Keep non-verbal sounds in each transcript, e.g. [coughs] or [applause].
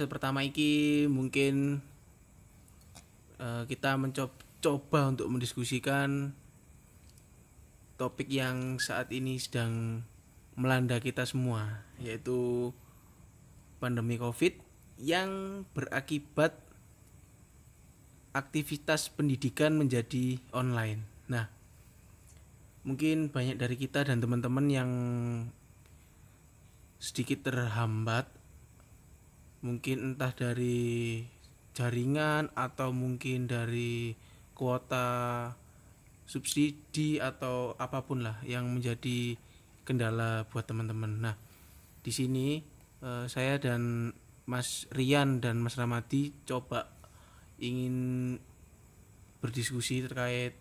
episode pertama iki mungkin eh, kita mencoba untuk mendiskusikan topik yang saat ini sedang melanda kita semua yaitu pandemi Covid yang berakibat aktivitas pendidikan menjadi online. Nah, mungkin banyak dari kita dan teman-teman yang sedikit terhambat mungkin entah dari jaringan atau mungkin dari kuota subsidi atau apa pun lah yang menjadi kendala buat teman-teman. Nah, di sini eh, saya dan Mas Rian dan Mas Ramadi coba ingin berdiskusi terkait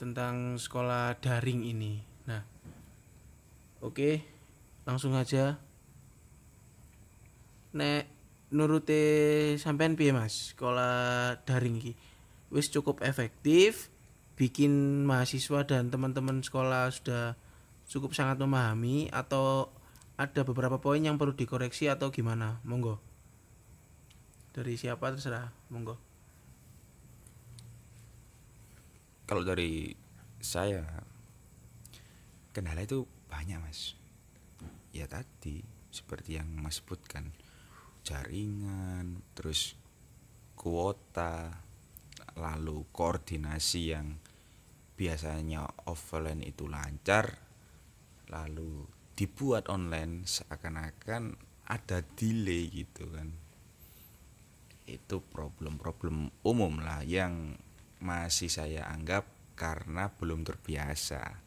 tentang sekolah daring ini. Nah, oke, langsung aja. Nek nurute sampean piye Mas? Sekolah daring iki wis cukup efektif bikin mahasiswa dan teman-teman sekolah sudah cukup sangat memahami atau ada beberapa poin yang perlu dikoreksi atau gimana? Monggo. Dari siapa terserah, monggo. Kalau dari saya kendala itu banyak mas. Ya tadi seperti yang mas sebutkan jaringan, terus kuota, lalu koordinasi yang biasanya offline itu lancar, lalu dibuat online seakan-akan ada delay gitu kan. Itu problem-problem umum lah yang masih saya anggap karena belum terbiasa.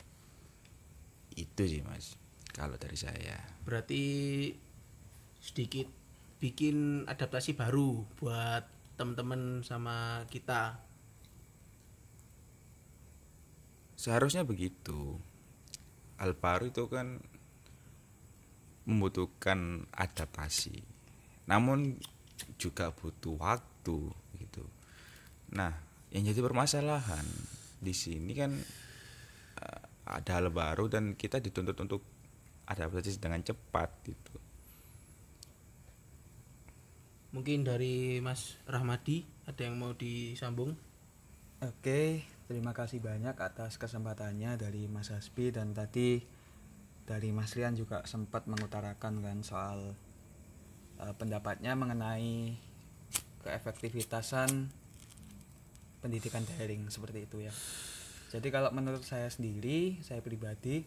Itu sih mas, kalau dari saya. Berarti sedikit bikin adaptasi baru buat teman-teman sama kita. Seharusnya begitu. Hal baru itu kan membutuhkan adaptasi. Namun juga butuh waktu gitu. Nah, yang jadi permasalahan di sini kan eh, ada hal baru dan kita dituntut untuk adaptasi dengan cepat gitu. Mungkin dari Mas Rahmadi ada yang mau disambung? Oke, terima kasih banyak atas kesempatannya dari Mas Hasbi dan tadi dari Mas Rian juga sempat mengutarakan kan soal eh, pendapatnya mengenai keefektivitasan pendidikan daring seperti itu ya. Jadi kalau menurut saya sendiri, saya pribadi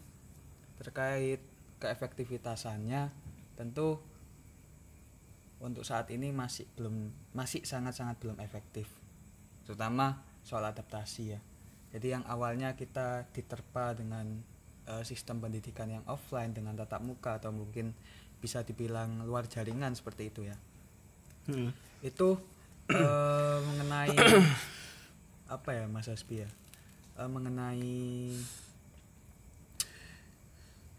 terkait keefektivitasannya tentu untuk saat ini masih belum masih sangat-sangat belum efektif. Terutama soal adaptasi ya. Jadi yang awalnya kita diterpa dengan eh, sistem pendidikan yang offline dengan tatap muka atau mungkin bisa dibilang luar jaringan seperti itu ya. Hmm. Itu eh, mengenai [coughs] apa ya Mas Hasbi ya? Eh, mengenai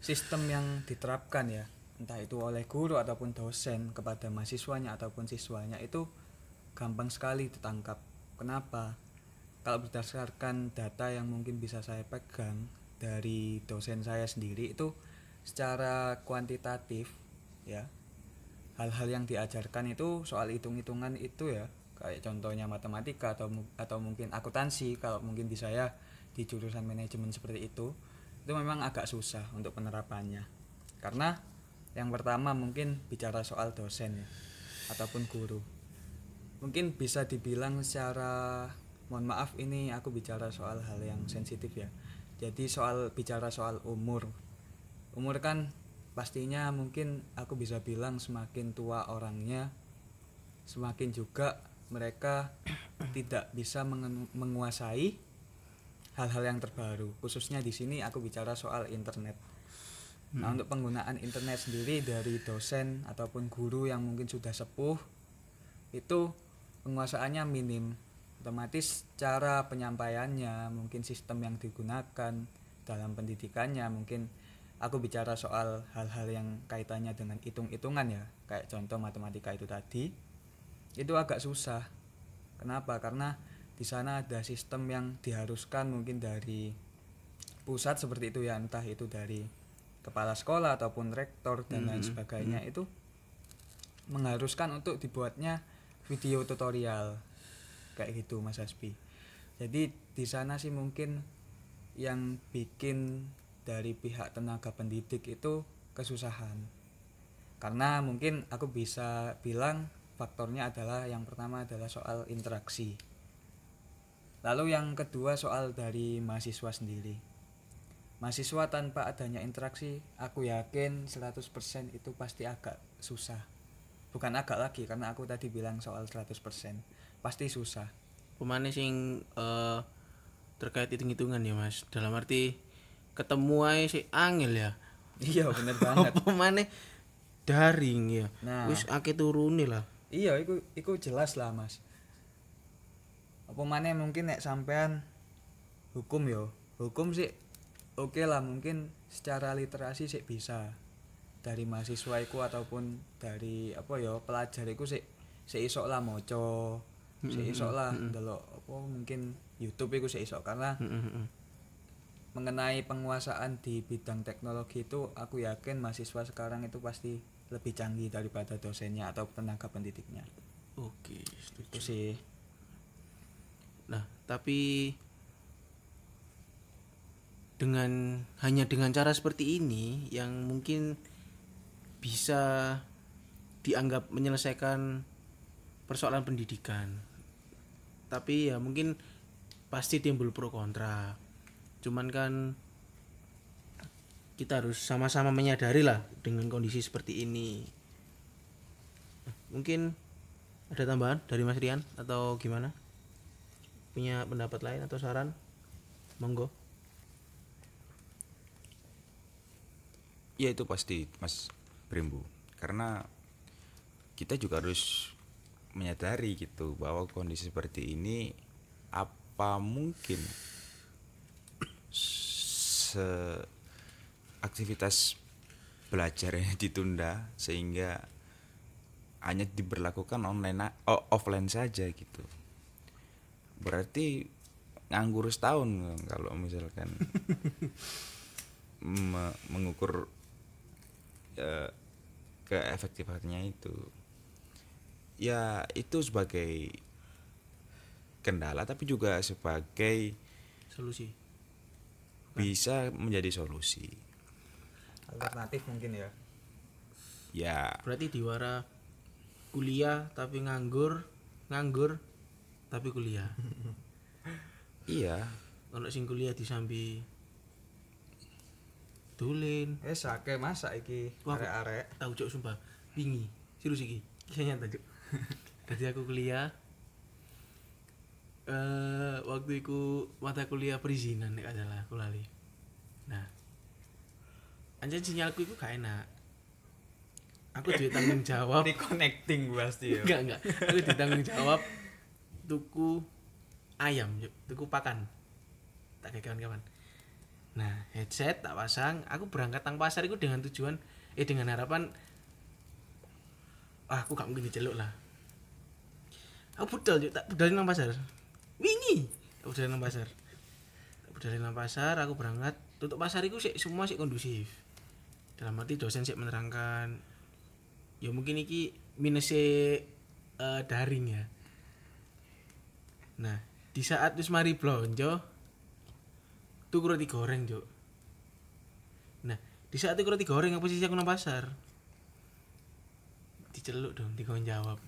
sistem yang diterapkan ya entah itu oleh guru ataupun dosen kepada mahasiswanya ataupun siswanya itu gampang sekali ditangkap. Kenapa? Kalau berdasarkan data yang mungkin bisa saya pegang dari dosen saya sendiri itu secara kuantitatif ya hal-hal yang diajarkan itu soal hitung-hitungan itu ya kayak contohnya matematika atau atau mungkin akuntansi kalau mungkin di saya di jurusan manajemen seperti itu itu memang agak susah untuk penerapannya karena yang pertama mungkin bicara soal dosen ya ataupun guru. Mungkin bisa dibilang secara mohon maaf ini aku bicara soal hal yang sensitif ya. Jadi soal bicara soal umur. Umur kan pastinya mungkin aku bisa bilang semakin tua orangnya semakin juga mereka [clears throat] tidak bisa menguasai hal-hal yang terbaru. Khususnya di sini aku bicara soal internet Nah, untuk penggunaan internet sendiri dari dosen ataupun guru yang mungkin sudah sepuh itu penguasaannya minim. Otomatis cara penyampaiannya, mungkin sistem yang digunakan dalam pendidikannya, mungkin aku bicara soal hal-hal yang kaitannya dengan hitung-hitungan ya, kayak contoh matematika itu tadi. Itu agak susah. Kenapa? Karena di sana ada sistem yang diharuskan mungkin dari pusat seperti itu ya, entah itu dari kepala sekolah ataupun rektor dan lain sebagainya itu mengharuskan untuk dibuatnya video tutorial kayak gitu Mas Hasbi. Jadi di sana sih mungkin yang bikin dari pihak tenaga pendidik itu kesusahan. Karena mungkin aku bisa bilang faktornya adalah yang pertama adalah soal interaksi. Lalu yang kedua soal dari mahasiswa sendiri. Mahasiswa tanpa adanya interaksi, aku yakin 100% itu pasti agak susah. Bukan agak lagi karena aku tadi bilang soal 100%. Pasti susah. pemane sing eh, terkait hitung-hitungan ya mas dalam arti ketemu aja sih angel ya Iya, bener [laughs] banget. pemane daring ya Nah. wis akeh turune lah iya iku iku jelas lah mas apa mana mungkin nek sampean hukum yo hukum sih oke lah mungkin secara literasi sih bisa. Dari mahasiswa iku ataupun dari apa yo pelajar iku sih sih isok lah moco sih isok lah ndelok apa mungkin YouTube iku sih isok karena mengenai penguasaan di bidang teknologi itu aku yakin mahasiswa sekarang itu pasti lebih canggih daripada dosennya atau tenaga pendidiknya. Oke setuju. itu sih. Nah, tapi dengan hanya dengan cara seperti ini yang mungkin bisa dianggap menyelesaikan persoalan pendidikan. Tapi ya mungkin pasti timbul pro kontra. Cuman kan kita harus sama-sama menyadari lah dengan kondisi seperti ini. Mungkin ada tambahan dari Mas Rian atau gimana? punya pendapat lain atau saran monggo Ya itu pasti Mas Brimbu. Karena kita juga harus menyadari gitu bahwa kondisi seperti ini apa mungkin se aktivitas belajarnya ditunda sehingga hanya diberlakukan online a- o- offline saja gitu. Berarti nganggur setahun kalau misalkan [laughs] me- mengukur eh, keefektifannya itu. Ya itu sebagai kendala tapi juga sebagai solusi. bisa menjadi solusi. Alternatif mungkin ya. Ya. Berarti diwara kuliah tapi nganggur nganggur tapi kuliah. Iya. Ono sing kuliah disambi tulen eh sake masak iki arek-arek. tahu cok sumpah. Bingi serius iki kisah nyata cok [laughs] jadi aku kuliah eh waktu itu mata kuliah perizinan nek gak salah aku lali. Nah anjir sinyalku itu gak enak. Aku duit tanggung jawab. [laughs] Reconnecting pasti ya. Enggak enggak. Aku ditanggung jawab tuku ayam tuku pakan. Tak kayak kawan-kawan nah headset tak pasang aku berangkat tang pasar itu dengan tujuan eh dengan harapan ah, aku gak mungkin diceluk lah. Aku budal tak budalin nang pasar. Wingi! Tak budalin nang pasar. Tak budalin nang pasar aku berangkat. Tutup pasar itu sih semua sih kondusif. Dalam arti dosen sih menerangkan ya mungkin iki minusnya eh, daring ya. Nah di saat wis mari blonjo tuku roti goreng juk nah di saat tuku roti goreng apa sih aku nang pasar? Diceluk dong dikon jawab. [laughs]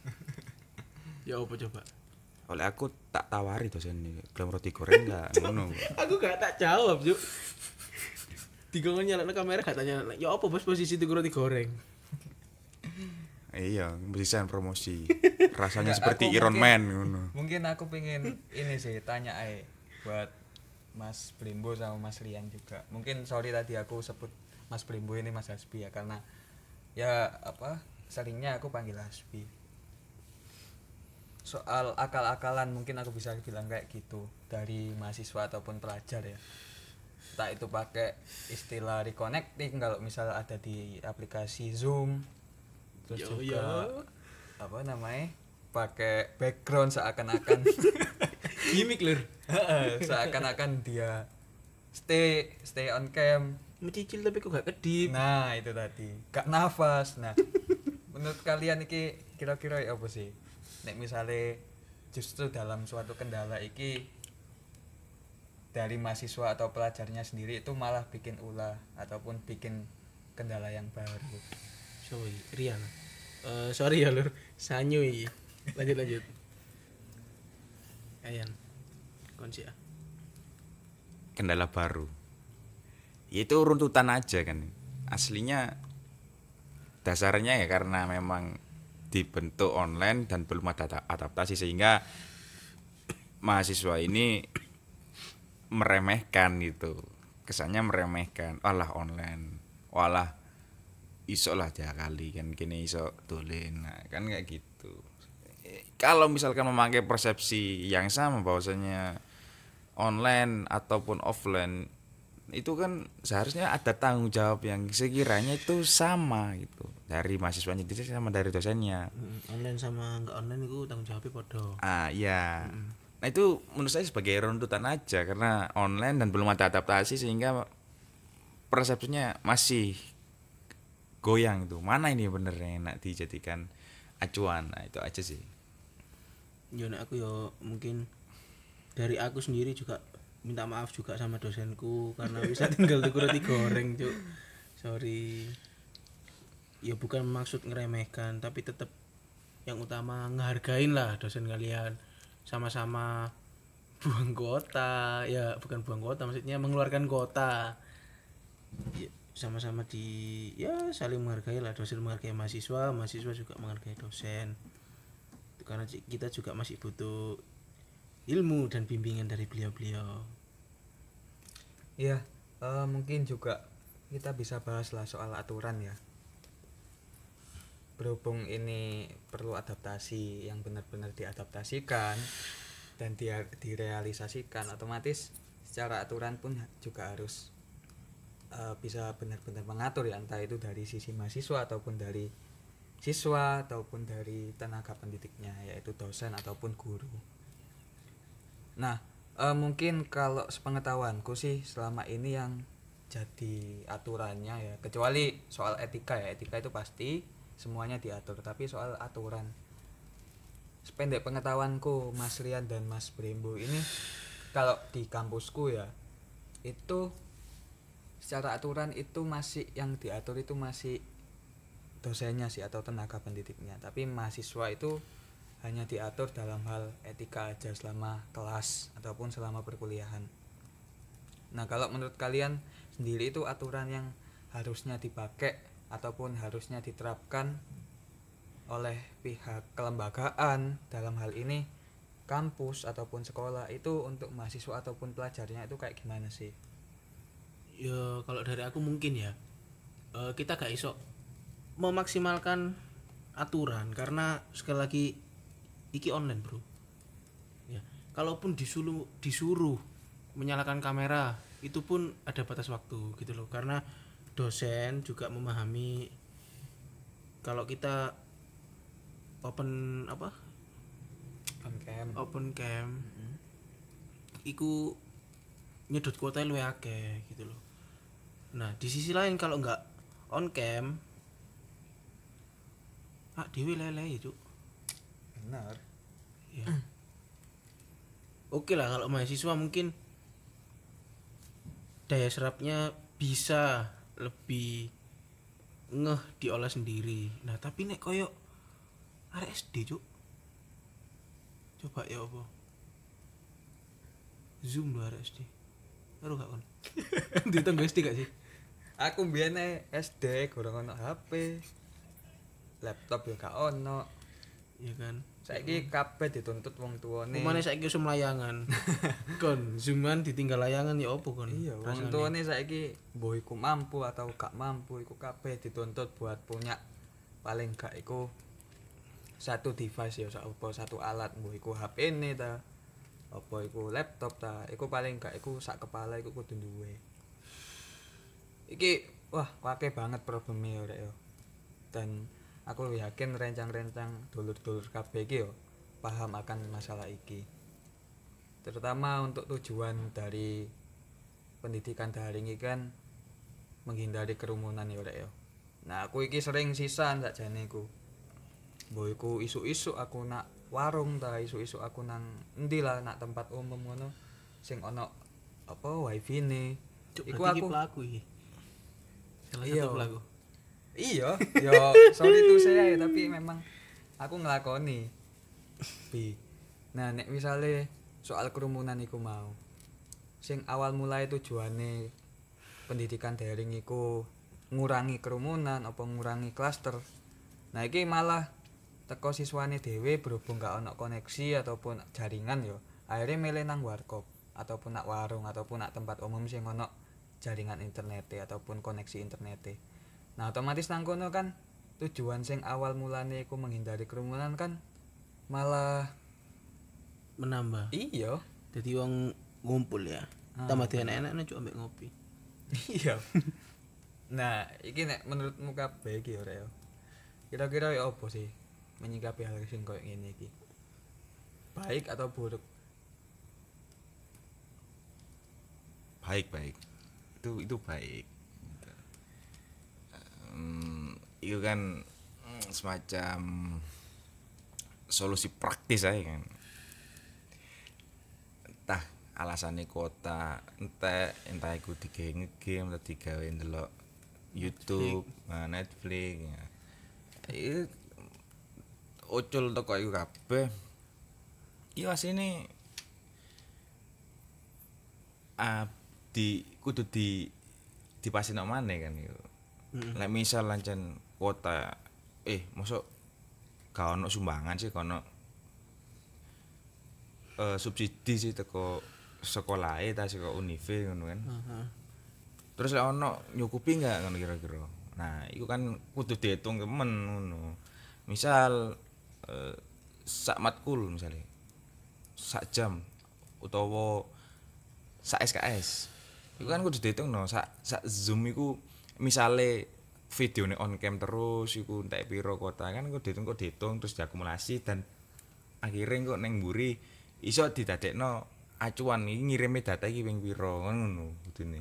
Ya apa coba? Oleh aku tak tawari dosen ini gelem roti goreng enggak [laughs] ngono. Aku gak tak jawab juk dikon nyalain kamera gak tanya ya apa bos posisi tuku roti goreng? [laughs] Iya bisa promosi. Rasanya seperti Iron mungkin- Man ngono. mungkin aku pengen ini sih tanya ae buat Mas Blimbo sama Mas Rian juga. Mungkin sorry tadi aku sebut Mas Blimbo ini Mas Hasbi ya karena ya apa seringnya aku panggil Hasbi. Soal akal-akalan mungkin aku bisa bilang kayak gitu dari mahasiswa ataupun pelajar ya. Tak itu pakai istilah reconnecting kalau misal ada di aplikasi Zoom terus Yo, juga yo. apa namanya pakai background seakan-akan [laughs] gimmick lur seakan-akan dia stay stay on cam Mencicil tapi kok gak kedip. nah itu tadi gak nafas nah menurut kalian iki kira-kira ya apa sih nek misalnya justru dalam suatu kendala iki dari mahasiswa atau pelajarnya sendiri itu malah bikin ulah ataupun bikin kendala yang baru Sorry, Rian. Eh, sorry ya lur, sanyu iki. Lanjut lanjut. Ayan. Kunci ya. kendala baru. Ya, itu runtutan aja kan. Aslinya dasarnya ya karena memang dibentuk online dan belum ada ta- adaptasi sehingga mahasiswa ini meremehkan gitu. Kesannya meremehkan. Walah online. Walah iso lah dia kali kan. Kini iso dolen nah, kan kayak gitu. Eh, kalau misalkan memakai persepsi yang sama bahwasanya online ataupun offline itu kan seharusnya ada tanggung jawab yang sekiranya itu sama gitu. Dari mahasiswanya sendiri sama dari dosennya. Hmm, online sama enggak online itu tanggung jawabnya podo. ah ya nah itu menurut saya sebagai runtutan aja karena online dan belum ada adaptasi sehingga persepsinya masih goyang itu. Mana ini bener yang enak dijadikan acuan? Nah itu aja sih. Yo nek aku yo mungkin dari aku sendiri juga minta maaf juga sama dosenku karena bisa [laughs] tinggal tuku roti goreng, Cuk. Sorry. Ya bukan maksud ngeremehkan, tapi tetap yang utama ngehargain lah dosen kalian. Sama-sama buang kota, ya bukan buang kota, maksudnya mengeluarkan kota. Ya, sama-sama di ya saling menghargai lah dosen menghargai mahasiswa, mahasiswa juga menghargai dosen karena kita juga masih butuh ilmu dan bimbingan dari beliau-beliau. Iya, eh, mungkin juga kita bisa bahas lah soal aturan ya. Berhubung ini perlu adaptasi yang benar-benar diadaptasikan dan dia direalisasikan, otomatis secara aturan pun juga harus eh, bisa benar-benar mengatur ya, entah itu dari sisi mahasiswa ataupun dari siswa ataupun dari tenaga pendidiknya, yaitu dosen ataupun guru. Nah, eh, mungkin kalau sepengetahuanku sih selama ini yang jadi aturannya ya, kecuali soal etika ya, etika itu pasti semuanya diatur, tapi soal aturan. Sependek pengetahuanku Mas Rian dan Mas Brembo ini kalau di kampusku ya itu secara aturan itu masih yang diatur itu masih dosennya sih atau tenaga pendidiknya tapi mahasiswa itu hanya diatur dalam hal etika aja selama kelas ataupun selama perkuliahan. Nah kalau menurut kalian sendiri itu aturan yang harusnya dipakai ataupun harusnya diterapkan oleh pihak kelembagaan dalam hal ini kampus ataupun sekolah itu untuk mahasiswa ataupun pelajarnya itu kayak gimana sih? Ya kalau dari aku mungkin ya. Eh, kita gak iso memaksimalkan aturan karena sekali lagi iki online bro. Ya. Kalaupun disuruh disuruh menyalakan kamera itu pun ada batas waktu gitu loh. Karena dosen juga memahami kalau kita open apa? On cam. Open cam iku nyedot kuota akeh gitu loh. Nah di sisi lain kalau nggak on cam ah dewi lele cuk benar. Ya oke lah kalau mahasiswa mungkin daya serapnya bisa lebih ngeh diolah sendiri. Nah tapi nek koyo arek SD cuk. Coba ya apa? Zoom lo arek SD baru gak kon. [laughs] Ditunggu SD gak sih? Aku biasanya SD kurang ono HP laptop ya gak ono ya kan? Saiki kabeh dituntut wong tuane. Ke mana saya usum layangan [laughs] kon zooman ditinggal layangan ya opo kon? Iya wong tuane saiki mbok iku mampu atau gak mampu? Iku kabeh dituntut buat punya paling gak iku satu device ya apa satu alat. Iku HP ne ta apa iku laptop ta iku paling gak iku sak kepala iku kudu duwe. Iki wah wake banget problemnya ya yo dan aku yakin rencang-rencang dulur-dulur kabeh iki yo paham akan masalah iki terutama untuk tujuan dari pendidikan daring iki kan menghindari kerumunan ya rek ya nah aku iki sering sisan sakjane iku mbok iku isu-isu aku nak warung ta isu-isu aku nang endi lah nak tempat umum ngono sing ana apa wifi ne iku aku pelaku iki. Salah Iya. satu pelaku. Iya. Yo sorry tuh saya tapi memang aku ngelakoni. Bi. Nah nek misale soal kerumunan iku mau. Sing awal mulai tujuane pendidikan daring iku ngurangi kerumunan apa ngurangi klaster. Nah iki malah teko siswane dhewe berhubung gak ono koneksi ataupun jaringan yo akhirnya milih nang warkop ataupun nak warung ataupun nak tempat umum sing ono jaringan internet ataupun koneksi internet Nah, otomatis nang kono kan tujuan sing awal mulane iku menghindari kerumunan kan malah Menambah. iya. Jadi wong ngumpul ya. Ah. Tambah dia enak-enak nih ambek ngopi. iya. [laughs] nah, iki nek menurutmu kabeh iki ora ya. Kira-kira ya apa sih menyikapi hal sing koyo ngene iki? Baik atau buruk? baik baik itu itu baik Em, itu kan mm, semacam solusi praktis aja kan entah alasannya kota entah entah iku digawe ngegame atau digawe ndelok YouTube nah, Netflix ya. itu ucul toko iku kabeh iki asine ah di kudu di dipasino maneh kan yo. Mm. Lek misal lancen kota eh mosok gak ono sumbangan sih gak ono eh subsidi sih teko sekolahe ta saka unive ngono kan. Terus lek ono nyukupi enggak ngono kira-kira. Nah, itu kan kudu dihitung temen ngono. Misal eh, sak matkul misalnya sak jam utawa sak SKS. Iku kan kudu dihitung no, sak sak Zoom iku misale videone on cam terus iku entek piro kota kan kudu dihitung kok dihitung terus diakumulasi dan akhirnya kok neng mburi iso didadekno acuan iki ngirime data iki ping piro ngono kudune.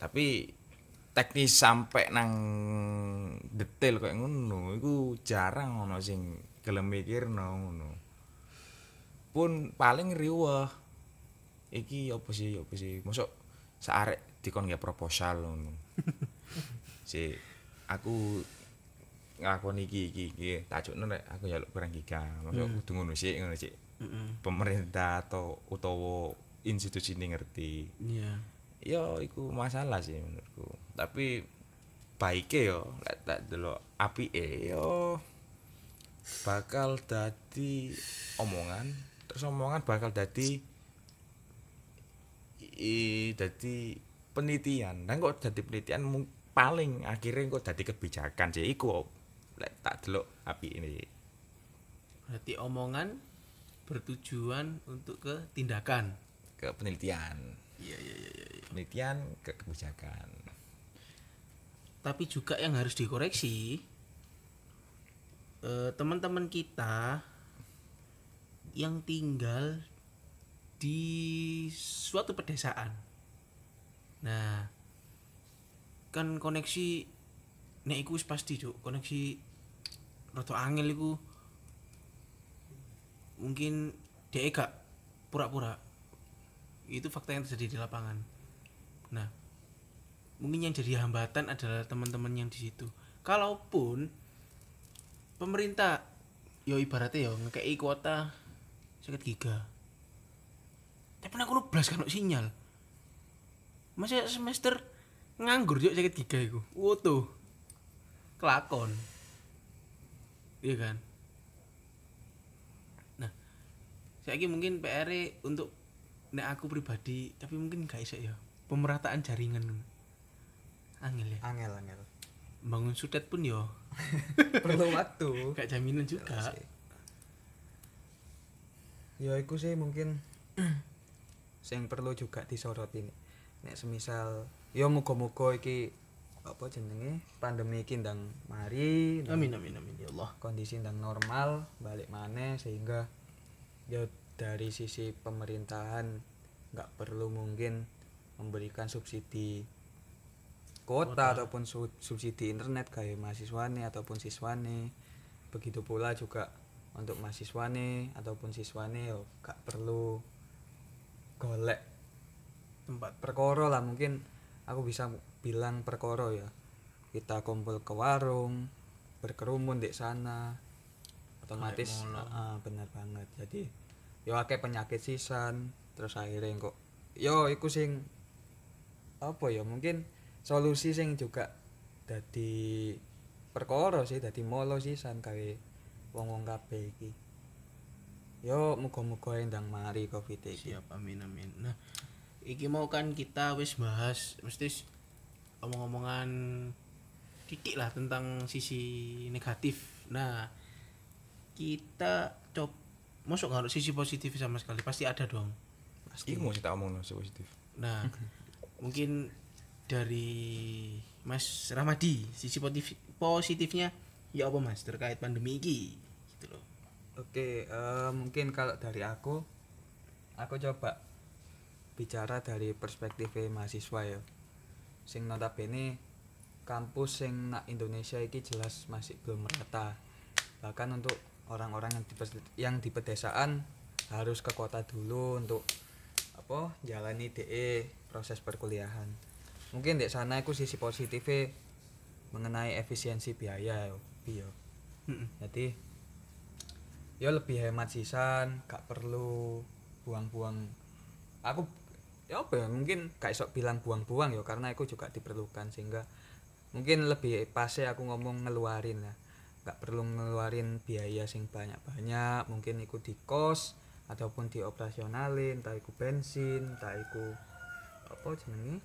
tapi teknis sampai nang detail kayak ngono iku jarang ono sing gelem mikirno ngono pun paling riweh iki apa sih apa sih mosok saarek dikon nggak proposal ngono. [laughs] Si aku ngakoni iki iki iki tajukno rek aku njaluk barang giga. Mosok kudu ngono sih ngono sih Mm-mm. pemerintah atau utawa institusi ini ngerti. Iya. ya iku masalah sih menurutku. Tapi baiknya yo lek tak delok apike yo bakal dadi omongan. Terus omongan bakal dadi i dadi penelitian dan kok dadi penelitian paling akhirnya kok dadi kebijakan sih iku lek tak delok api ini Berarti omongan bertujuan untuk ke tindakan. ke penelitian Iya iya iya iya. penelitian ke kebijakan Tapi juga yang harus dikoreksi eh, teman-teman kita yang tinggal di suatu pedesaan. Nah, kan koneksi nek iku wis pasti, Cuk. Koneksi rada angel iku mungkin dia gak pura-pura. Itu fakta yang terjadi di lapangan. Nah, mungkin yang jadi hambatan adalah teman-teman yang di situ. Kalaupun pemerintah yo ibaratnya yo ngekei kuota seket giga. Tapi aku lu belas kan sinyal. Masa semester nganggur juga seket giga iku. Woto. Kelakon. Iya kan? Nah, saya mungkin PR untuk nek aku pribadi, tapi mungkin gak iso ya. Pemerataan jaringan. Angel ya. Angel angel. Bangun sudet pun yo [laughs] Perlu waktu. gak jaminan juga. Ya iku sih mungkin [clears throat] sing perlu juga disoroti nih. Nek semisal ya muga-muga iki apa jenenge? Pandemi iki ndang mari ndang Amin amin amin ya Allah. kondisi ndang normal balik maneh sehingga ya dari sisi pemerintahan nggak perlu mungkin memberikan subsidi kuota ataupun su- subsidi internet kayak mahasiswane ataupun siswane. Begitu pula juga untuk mahasiswane ataupun siswane yo gak perlu golek tempat perkoro lah mungkin aku bisa bilang perkoro ya. Kita kumpul ke warung berkerumun di sana. Otomatis ah, bener banget. Jadi yo akeh penyakit sisan terus akhirnya kok yo iku sing apa ya mungkin solusi sing juga dadi perkara sih dadi molo sisan kae wong-wong kabeh iki. Yo muga-muga endang mari covid iki. Siap amin amin. Nah iki mau kan kita wis bahas mesti omong-omongan titik lah tentang sisi negatif. Nah kita cop masuk nggak ada sisi positif sama sekali? Pasti ada dong. Iku mau kita omong no, positif. nah mungkin dari Mas Ramadi sisi positif positifnya ya apa Mas terkait pandemi ini gitu loh. Oke, eh, mungkin kalau dari aku, aku coba bicara dari perspektif mahasiswa ya. Sing notabene kampus sing nak Indonesia iki jelas masih belum merata. Bahkan untuk orang-orang yang di yang di pedesaan harus ke kota dulu untuk apa jalani DE proses perkuliahan. Mungkin di sana aku sisi positifnya mengenai efisiensi biaya yo, Bi, yo. Mm-mm. Jadi ya lebih hemat sisan gak perlu buang-buang aku ya apa ya mungkin gak iso bilang buang-buang ya karena aku juga diperlukan sehingga mungkin lebih pasti aku ngomong ngeluarin lah. Gak perlu ngeluarin biaya sing banyak-banyak mungkin iku di kos ataupun di operasionalin entah iku bensin entah iku apa jenenge?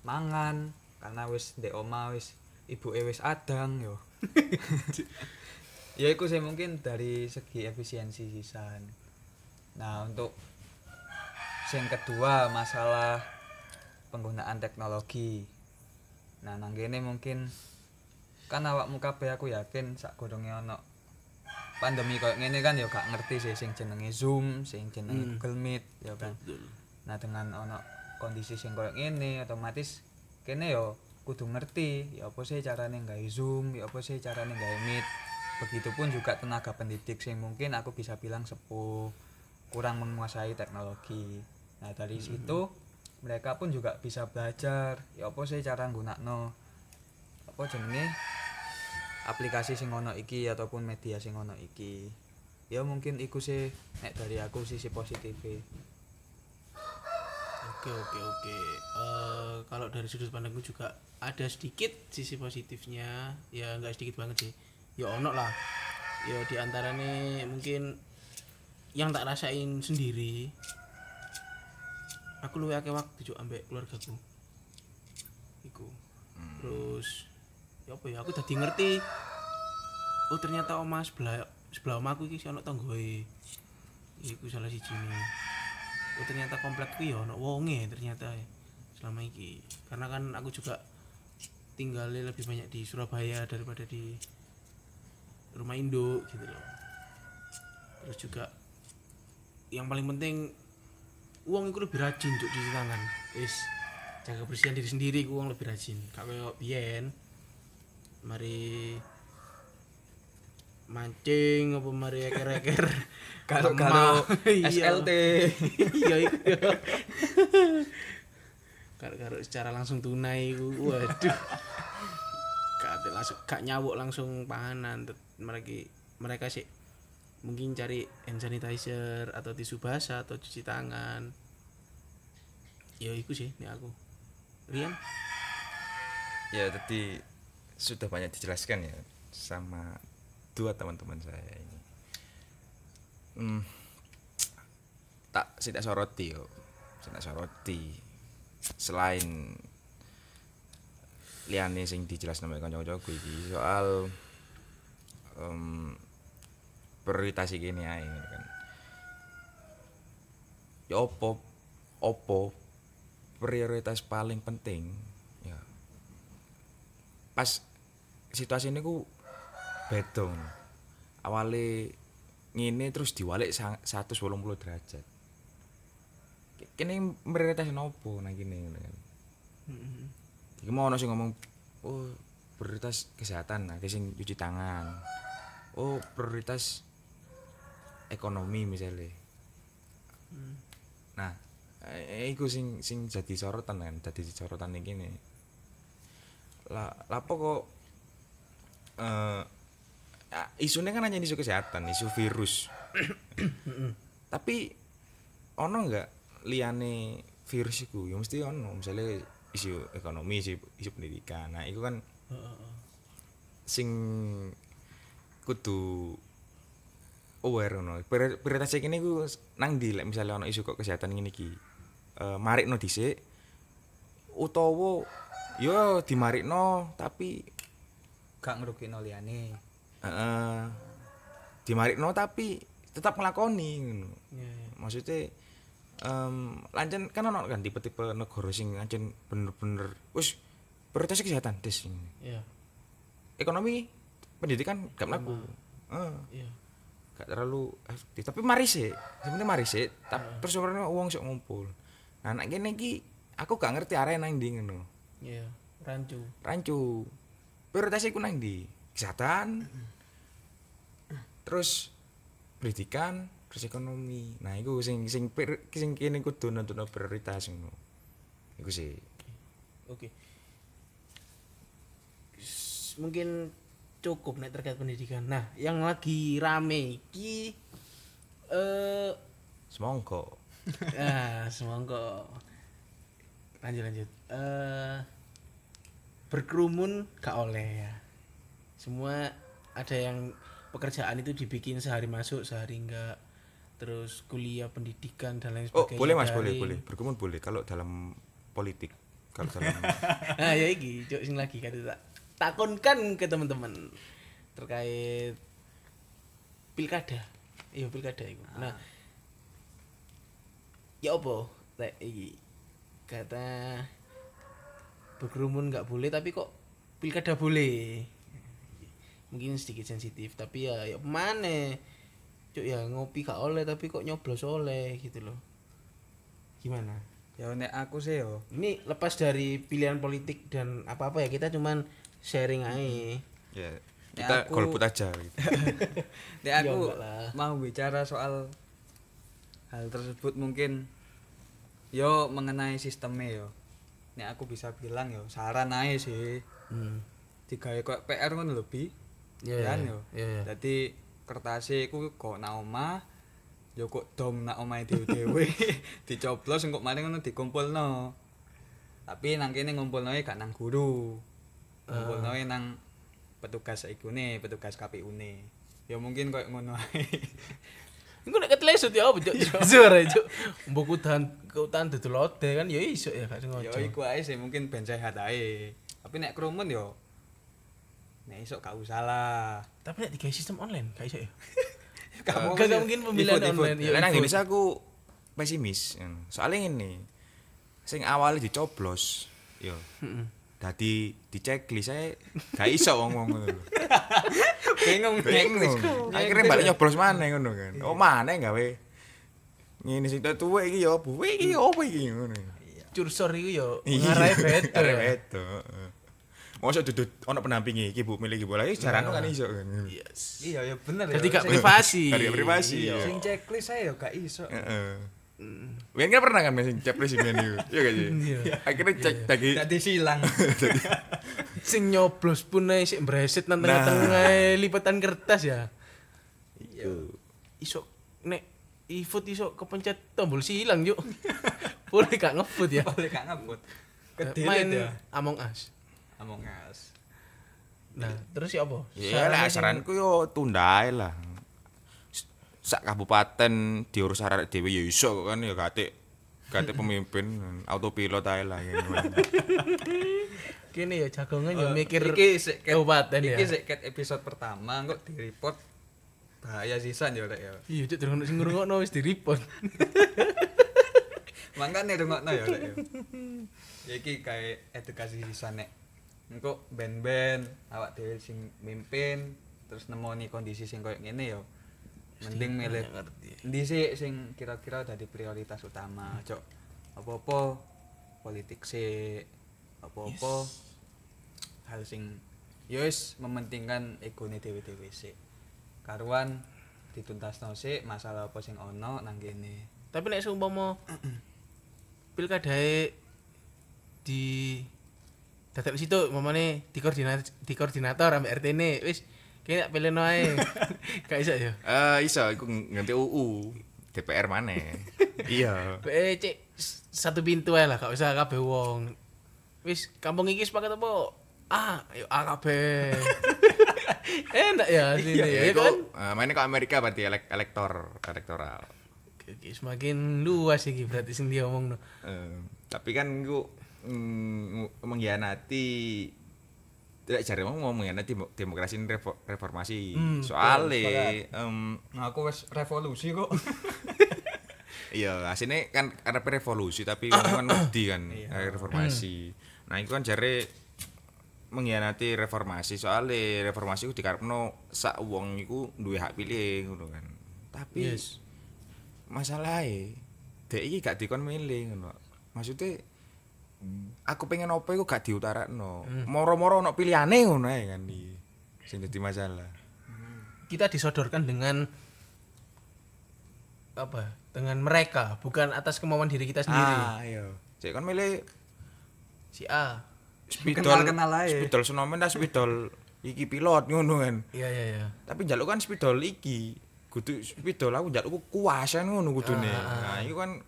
Mangan karena wis ndek oma wis ibu wis adang yo. [laughs] Ya itu sih mungkin dari segi efisiensi sisan. Nah untuk yang kedua masalah penggunaan teknologi nah nang kene mungkin kan awakmu kabeh aku yakin sak godonge ono pandemi koyo ngene kan ya gak ngerti sih sing jenenge Zoom, sing jenenge Hmm. Google Meet ya kan. betul Nah dengan ono kondisi sing koyo ngene otomatis kene yo kudu ngerti ya apa sih carane Zoom, ya apa sih carane nggawe Meet. Begitupun juga tenaga pendidik sing mungkin aku bisa bilang sepuh kurang menguasai teknologi. Nah dari situ mereka pun juga bisa belajar ya apa sih cara nggunakno apa jenenge aplikasi sing ono iki ataupun media sing ono iki. Ya mungkin iku sih nek dari aku sisi positif Oke oke oke. Eh, kalau dari sudut pandangku juga ada sedikit sisi positifnya, ya nggak sedikit banget sih. Ya ono lah. Ya di antaranya mungkin yang tak rasain sendiri. Aku luwe akeh waktu cuk ambek keluargaku. Iku. Terus ya apa ya aku tadi ngerti. Oh ternyata oma sebelah sebelah omaku iki ono tanggoe. Iku salah siji oh ternyata komplekku ya ono wonge ternyata ya, selama ini karena kan aku juga tinggalnya lebih banyak di Surabaya daripada di rumah induk gitu loh terus juga yang paling penting uang itu lebih rajin untuk cuci tangan. Is jaga kebersihan diri sendiri ku uang lebih rajin. Kalau biyen. Mari mancing apa mari eker-eker. [laughs] Karo [laughs] [laughs] karo Iya. SLT. iya iku ya. karo-karo secara langsung tunai iku. Waduh. Gak langsung gak nyawuk langsung panganan. Mereka mereka sih mungkin cari hand sanitizer atau tisu basah atau cuci tangan ya iku sih ini aku Rian Ya tadi sudah banyak dijelaskan ya sama dua teman-teman saya ini. Hmm, tak tidak soroti yo, tidak soroti. Selain liane sing dijelaskan oleh kanca-kancaku iki soal em prioritas iki ini ae kan. Ya opo opo prioritas paling penting ya pas situasi ini ku bedong awalnya ngene terus diwalik sa- 180 derajat kene prioritas nopo nang kene ngono kan. Mm-mm. Iki mau ono sing ngomong oh prioritas kesehatan, ada sing cuci tangan. Oh, prioritas ekonomi misalnya. Nah, eh, iku sing sing jadi sorotan kan, jadi sorotan iki nih. Lah, lapo kok eh ah, isunya kan hanya isu kesehatan, isu virus. [coughs] Tapi ono enggak liane virus iku? Ya mesti ono, misalnya isu ekonomi, isu, isu pendidikan. Nah, itu kan sing kudu aware ngono. Pri- Prioritas iki niku nang ndi lek misale ana isu kok kesehatan ngene iki. Eh marikno dhisik utawa yo dimarikno tapi gak ngrugino liyane heeh dimarikno tapi tetap nglakoni ngono. Iya, iya. Maksudnya em lancen kan ono kan tipe-tipe negara sing ancen bener-bener wis prioritas kesehatan des. Iya. Ekonomi pendidikan gak mlaku. Heeh. Iya. Gak terlalu efektif. Tapi mari sih sebenarnya mari sih tapi terus sebenarnya uang sok ngumpul. Nah anak gini iki aku gak ngerti arah nang ndi ngono. Iya. Rancu. rancu. Prioritasnya iku nang ndi? Kesehatan. Terus pendidikan terus ekonomi. Nah iku sing sing pri- sing kene kudu nentuno prioritas ngono. Iku sih Oke. S- Mungkin cukup nek terkait pendidikan. Nah, yang lagi rame iki eh semongko ah, semongko. Lanjut lanjut. Eh berkerumun gak oleh ya. Semua ada yang pekerjaan itu dibikin sehari masuk, sehari enggak. Terus kuliah pendidikan dan lain oh sebagainya. boleh mas boleh boleh berkerumun boleh kalau dalam politik kalau dalam nah [laughs] ya iki cuk sing lagi kan tak takonkan ke teman-teman terkait pilkada. Iya pilkada itu. Nah ya apa? Lek iki kata berkerumun nggak boleh tapi kok pilkada boleh? Mungkin sedikit sensitif tapi ya ya mana? Cuk ya ngopi gak oleh tapi kok nyoblos oleh gitu loh. Gimana? Ya nek aku sih yo. Ini lepas dari pilihan politik dan apa-apa ya kita cuman sharing aja ya kita aku- golput aja gitu. [laughs] Ya, aku mau bicara soal hal tersebut mungkin yo mengenai sistemnya yo. Nek aku bisa bilang yo saran aja sih. Hmm. digawe kok PR ngono lho bi. Iya, kan yo. iya, iya. dadi kertasnya iku kok nang omah yo kok dom nang omahe dhewe-dhewe. [laughs] Dicoblos engko maring ngono dikumpulno. Tapi nang kene ngumpulnoe gak nang guru ngumpulnoe nang petugas ikune petugas KPU ne ya mungkin koyo ngono ae [laughs] Iku nek ketlesut ya apa cuk [laughs] suara cuk mbok udan keutan lode kan ya iso ya gak ya sengaja iku ae sih mungkin ben sehat ae tapi nek kerumun yo nek iso gak usah lah tapi nek digawe sistem online gak iso ya [laughs] Gak mau gak sih. mungkin pemilihan online ya nang. Indonesia aku pesimis. Soalnya ngene. Sing awalnya dicoblos, yo. Heeh. Dadi diceklis saya gak iso wong-wong ngono. lho. [laughs] bingung Bingung. Akhirnya balik nyoblos maneh ngono kan. Oh maneh gawe ngene sing tuwek iki yo opo? Iki yo opo iki ngono. cursor iku ya Iya. ngarahe beda [laughs] Ngarahe ya. heeh. Mosok duduk ono pendampingi iki Bu milih iki bola iki jarane kan iso kan. yes iya ya bener jadi ya. gak privasi Gak privasi, Iya. ya. sing checklist saya ya gak iso Heeh. Wian kan pernah kan sing cepres sing ngene Iya gak sih? Iya. Akhirnya cek lagi Dadi silang. sing nyoblos pun sik mbreset nang Nah. tengah-tengah lipetan kertas ya Itu. iso nek e-vote iso kepencet tombol silang yuk [laughs] boleh gak ngevote ya Boleh gak ngabut. main ya. Among Us Among Us. nah terus ya apa Ya lah saranku yo tunda lah. Sak kabupaten diurus arek dhewe ya iso kok kan ya gate gate [laughs] pemimpin autopilot ae lah ya. kini ya jagongan ya Eh, mikir iki sik kabupaten ya Iki sik episode pertama kok di report bahaya sisan ya rek ya. iya cuk durung sing ngrungokno wis di-report [laughs] Mangkane rungokno ya rek ya. Ya iki kae edukasi sisan nek engko ben-ben awak dhewe sing mimpin terus nemoni kondisi sing koyo ngene ya mending milih Nggak ngerti. Endi sih sing kira-kira dadi prioritas utama, Cok? Apa-apa politik sih, apa-apa hal sing ya wis mementingkan egone dhewe-dhewe sih. Karuan dituntasno sih masalah apa sing ono nang kene. Tapi nek seumpama [clears throat] pilkadae di dadak situ mamane di koordinator di koordinator ambek RT ne wis tak pilih ae. Gak iso ya. Eh iso iku nganti UU DPR mana? [laughs] iya. Eh cek satu pintu ae lah, gak usah kabeh wong. Wis kampung iki sepakat apa? Ah, ayo A kabeh. [laughs] Enak ya sini Iya, ya kan. eh, mainnya ke Amerika berarti elek elektor elektoral. Oke, oke, semakin luas iki berarti sing dia omong no. Eh, tapi kan iku mm, mengkhianati tidak cari mau mau mengkhianati demo- demokrasi ini revo- reformasi. Hmm, soalnya em, Nah, aku wis revolusi kok. [laughs] iya aslinya kan karena revolusi tapi kan wedi kan [coughs] eh, reformasi. Nah itu kan jare mengkhianati reformasi. Soalnya reformasi itu dikarepno sak wong iku duwe hak pilih ngono kan. Tapi Yes. masalahnya dek iki gak dikon milih ngono. Maksudnya aku pengen apa iku gak diutarakno moro-moro ono pilihane ngono ae kan iki sing dadi masalah Kita disodorkan dengan apa? Dengan mereka, bukan atas kemauan diri kita sendiri. ah iya cek kon milih Si A. spidol Kenal-kenal ae. spidol senomen dah spidol iki pilot ngono kan Iya iya iya. tapi njaluk kan spidol iki kudu spidol aku njaluk kuasa ngono kudune Ah, nah iku kan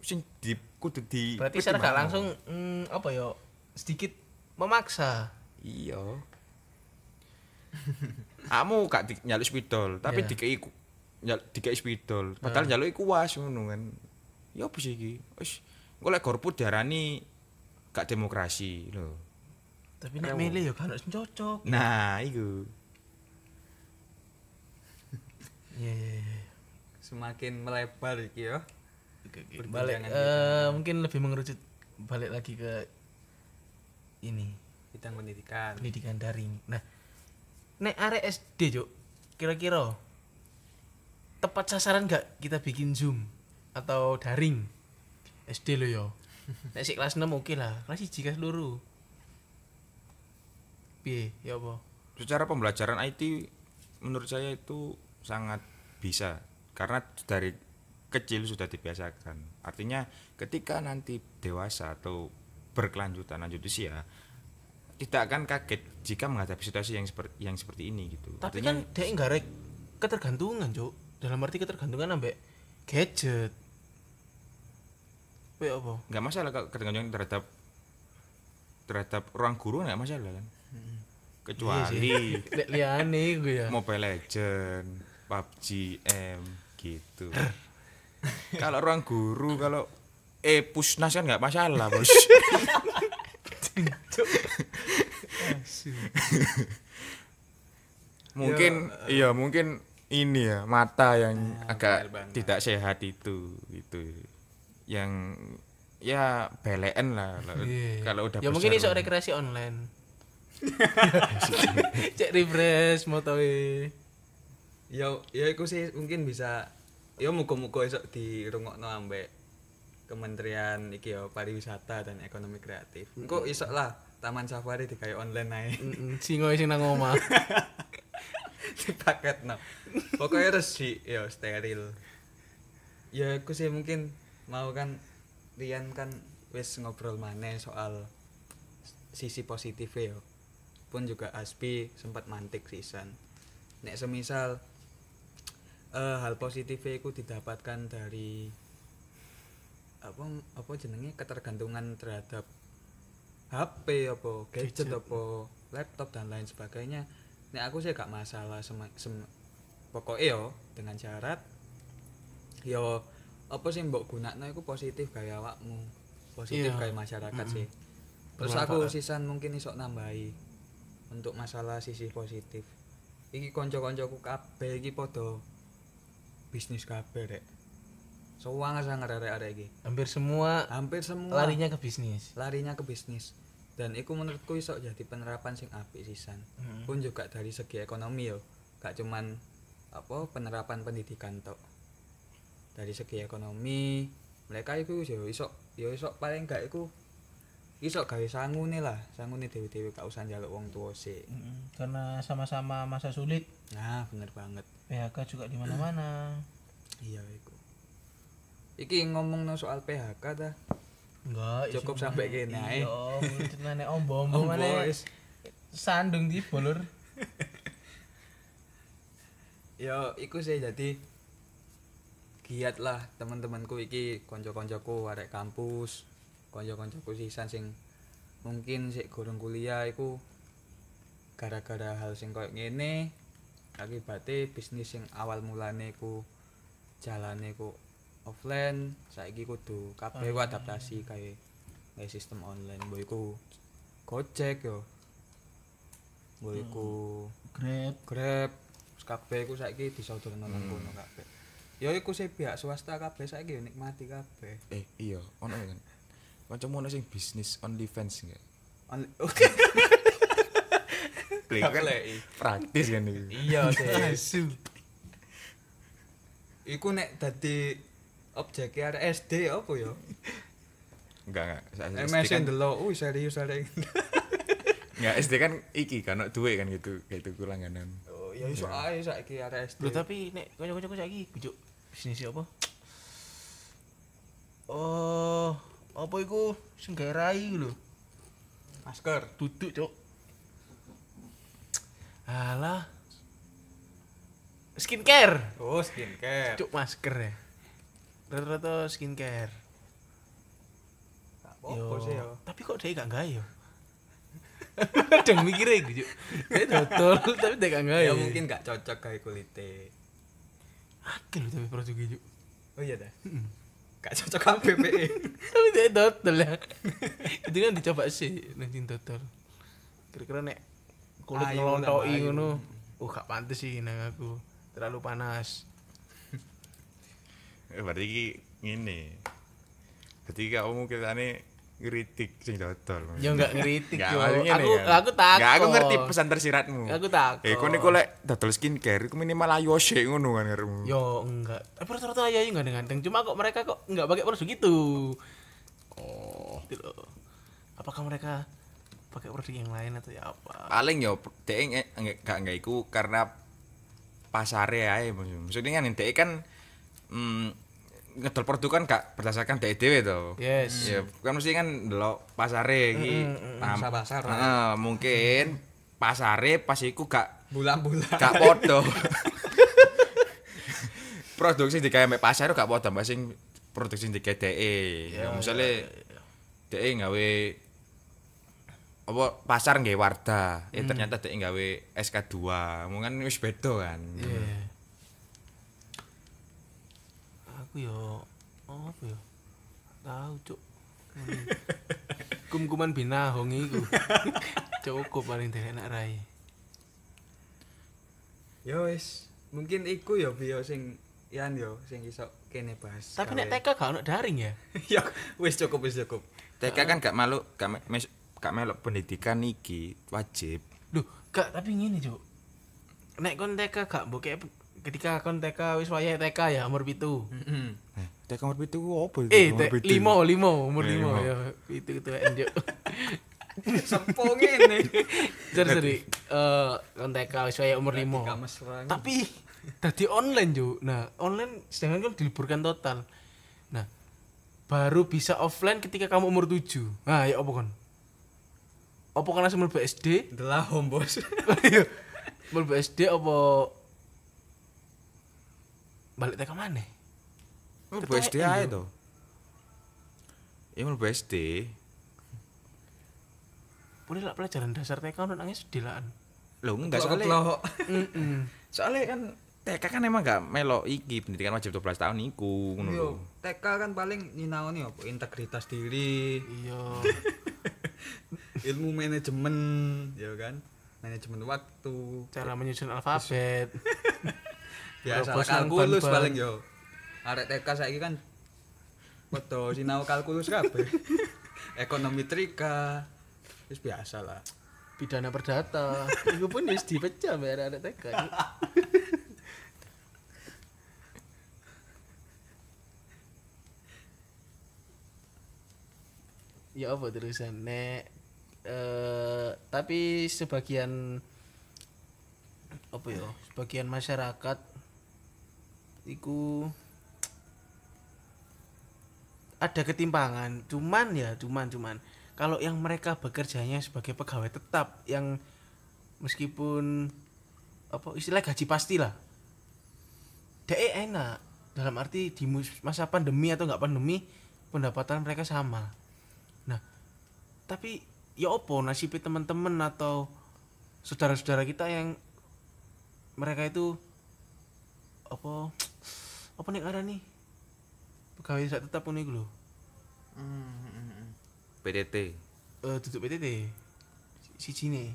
sing di kudu di Berarti secara gak langsung mm, apa ya sedikit memaksa. iya kamu gak di, nyaluk spidol tapi Iya. dikei nyal, dikei spidol padahal nyaluk iku was ngono kan ya apa sih iki wis engko lek golput diarani gak demokrasi lho Tapi nek milih ya kan cocok. nah iku Iya iya iya. Semakin melebar iki ya. Oke, oke. Balik kita. eh, mungkin lebih mengerucut balik lagi ke ini Bidang pendidikan. pendidikan daring. Nah, nek arek SD, Cuk. Kira-kira tepat sasaran nggak kita bikin Zoom atau daring? SD lo yo. [laughs] Nek sik kelas 6 oke lah. Kelas 1 kelas loro. Piye? Ya apa? secara pembelajaran IT menurut saya itu sangat bisa karena dari kecil sudah dibiasakan artinya ketika nanti dewasa atau berkelanjutan lanjut usia tidak akan kaget jika menghadapi situasi yang seperti yang seperti ini gitu Tapi artinya kan dia nggak rek ketergantungan, Cuk. Dalam arti ketergantungan ambek gadget. Piye apa? nggak masalah kalau ketergantungan terhadap terhadap ruang guru nggak masalah kan kecuali Lek liyane gue ya. Mobile Legend, PUBG, M gitu. [laughs] kalau ruang guru kalau eh pusnas kan nggak masalah bos. [laughs] mungkin iya mungkin ini ya mata yang agak tidak sehat itu gitu yang ya belen lah kalau- Iya. kalau udah ya mungkin iso besar. rekreasi online. [laughs] Cek refresh motoe. Ya ya iku sih mungkin bisa ya muga-muga esuk dirungokno ambek Kementerian iki ya pariwisata dan ekonomi kreatif. Engko iso lah Taman Safari digawe online ae. Mm, Singo sing nang omah. [laughs] dipaketno. Pokoknya resi ya steril. Ya aku sih mungkin mau kan Rian kan wis ngobrol maneh soal sisi positif ya. Pun juga Aspi sempat mantik sisan. Nek semisal eh hal positif iku didapatkan dari apa apa jenenge? Ketergantungan terhadap HP apa gadget apa laptop dan lain sebagainya. Nek aku sih gak masalah sema, sem, pokoknya yo dengan syarat yo apa sih mbok gunakno iku positif gaya awakmu positif Iya. gaya masyarakat sih. Terus aku sisan mungkin iso nambahi untuk masalah sisi positif. Iki konco-koncoku kabeh iki podo bisnis kabeh rek. Soang sangat arek-arek iki. Hampir semua hampir semua larinya ke bisnis. larinya ke bisnis. Dan itu menurutku iso jadi penerapan sing apik sisan. Pun juga dari segi ekonomi yo. Gak cuman apa penerapan pendidikan tok. Dari segi ekonomi mereka itu yo iso yo iso paling gak iku iso gawe sangune lah. Sangune dewe-dewe gak usah njaluk wong tua sih Mm, karena sama-sama masa sulit. Nah bener banget PHK juga di mana-mana. Iya iku. Iki ngomong soal PHK dah enggak Cukup sampai kene ae. iya ceritane ombo-ombo Ombo, mana sandung di bolur. [laughs] Ya iku sih jadi giat lah teman-temanku iki konco-koncoku arek kampus konco-koncoku sisan sing mungkin sik gorong kuliah iku gara-gara hal sing koyo ngene akibatnya bisnis sing awal mulane ku jalane ku offline saiki kudu kabeh ku adaptasi kayak kayak sistem online mbok iku Gojek yo mbok iku grab Grab terus kabeh iku saiki disodorno nang kono kabeh. Ya iku sih pihak swasta kabeh saiki yo nikmati kabeh. Eh iya, ono kan. Kancamu ono sing bisnis OnlyFans enggak? On- [laughs] Iku kan praktis kan itu. Iya [laughs] sih. asu Iku nek dadi objek arek SD apa ya? Enggak enggak. MSN kan, delok, "Wih serius arek." enggak SD kan iki kan ono duwe kan gitu, kayak itu langganan. Oh, ya iso ae saiki arek SD. Lho tapi nek kanca-kancaku saiki kujuk bisnis apa? Oh, apa iku sing gawe rai iku lho. masker. Duduk, Cuk. Alah. Skincare. Oh, skincare. Cuk masker ya. Rata-rata skincare. Apa sih yo. Tapi kok dia gak gawe yo? [laughs] Kadang mikirnya gitu. Dia dodol [laughs] tapi dia gak gawe. Ya mungkin gak cocok kayak kulite. akeh lho tapi produknya, Cuk. Oh iya dah. Gak cocok kabeh PE. [laughs] tapi dia dodol ya itu kan dicoba sih nanti dodol kira-kira nek kulit ngelontoki ngono uh gak pantes sih nang aku terlalu panas Eh, berarti iki ngene. Berarti kamu kitane ngritik sing dodol. ya enggak ngeritik yo aku kan. aku takut Nggak, aku ngerti pesan tersiratmu. Aku takut. Eh, kowe niku lek dodol skincare iku minimal ayo sik ngono kan karepmu. yo enggak tapi rata-rata aja enggak ganteng cuma kok mereka kok enggak pakai produk itu Oh. gitu loh apakah mereka pakai produk yang lain atau ya apa Paling yo dhek nge- nge- gak nggak iku karena ae maksud- maksudnya kan dhek kan mm, ngedol produk kan gak berdasarkan dhek dhewe to. yes Ya, kan mesti kan ndelok pasare iki. Paham? Mangsa pasar. Heeh, mungkin pasare pas iku gak Bulan-bulan. gak podo. produksi digawe mek pasar gak podo mbak sing produksi digawe dheke. Ya, misale dheke gawe apa pasar nggawe Wardah, eh ternyata dheke gawe SK2. Mungkin wis beda kan. Iya. Aku yo apa yo? Tahu, Cuk. Kum-kuman binahong iku. [laughs] Cukup paling dek enak rai. Yo wis, mungkin iku ya bio sing yan yo sing iso kene bahas. Tapi nek TK gak ono daring ya? [laughs] ya wis cukup wis cukup. TK kan gak malu gak me- mes- gak melok pendidikan iki wajib. Loh, gak tapi ngene, Cuk. Nek kon TK gak mbok ketika kon TK wis wayahe TK ya umur pitu. Heeh. Eh, TK umur pitu apa itu? Eh, Umur te- pitu? limo, limo, umur Eh, limo limo. ya. Itu itu enjuk. Sepo ngene. Sorry, sorry. Eh, kon TK wis wayahe umur limo. Gak mesra. tapi tadi online Jo. Nah, online sedangkan kan diliburkan total. Nah, baru bisa offline ketika kamu umur 7. Nah, ya apa kon? Apa kan langsung mlebu SD? Delah home bos. Iya. mlebu SD apa balik TK mana? Mlebu SD ae yo. to. Ya mlebu SD. Boleh lah pelajaran dasar TK ono nang SD lah. Lho enggak soalnya. Heeh. soalnya kan TK kan emang gak melok iki pendidikan wajib 12 tahun iku ngono lho. TK kan paling nyinaoni apa integritas diri, Iya. [laughs] ilmu manajemen, ya kan? Manajemen waktu. Cara menyusun alfabet. [laughs] Biasa kalkulus ban-ban. paling yo. Arek TK saiki kan foto sinau kalkulus kabeh. [laughs] Ekonomi trika. Wis biasa lah. Pidana perdata. Iku pun wis dipecah mbak anak TK. Ya apa terusan nek? Eh tapi sebagian apa ya sebagian masyarakat iku ada ketimpangan. Cuman ya cuman cuman. Kalau yang mereka bekerjanya sebagai pegawai tetap yang meskipun apa istilah gaji pasti lah. DE enak. Dalam arti di masa pandemi atau nggak pandemi pendapatan mereka sama tapi ya opo nasibnya teman-teman atau saudara-saudara kita yang mereka itu apa apa nih ada nih? Pegawai tidak tetap nih Hmm, PDT eh tutup PTT siji nih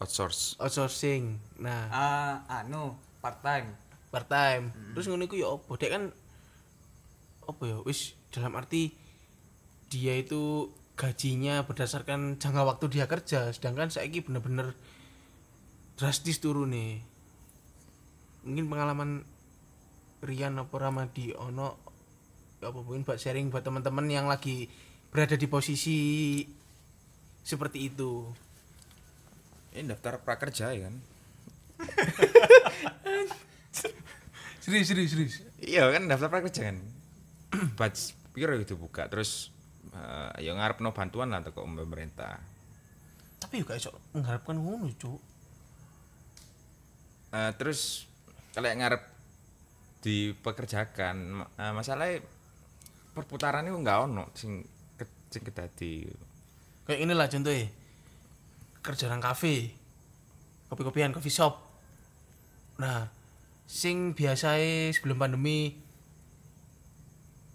outsource. Outsourcing. Nah. Ah anu part time part time terus ngono iku ya opo? Dek kan apa ya? Wis dalam arti dia itu gajinya berdasarkan jangka waktu dia kerja. Sedangkan saya bener-bener drastis turun nih mungkin pengalaman Rian apa Ramadi ono ya apa mungkin buat sharing buat teman-teman yang lagi berada di posisi seperti itu. Ini daftar prakerja ya kan? [laughs] Serius serius serius. Iya kan daftar prakerja kan? [clears throat] Batch piro itu buka? Terus eh, ya ngarep no bantuan lah teko pemerintah. Tapi juga iso mengharapkan ngono cuk. Eh, terus kalau yang ngarep dipekerjakan eh, masalahnya perputaran itu nggak ono sing ke- sing kedadi. Kayak inilah contohnya. Kerja nang kafe kopi-kopian coffee shop. Nah sing biasae sebelum pandemi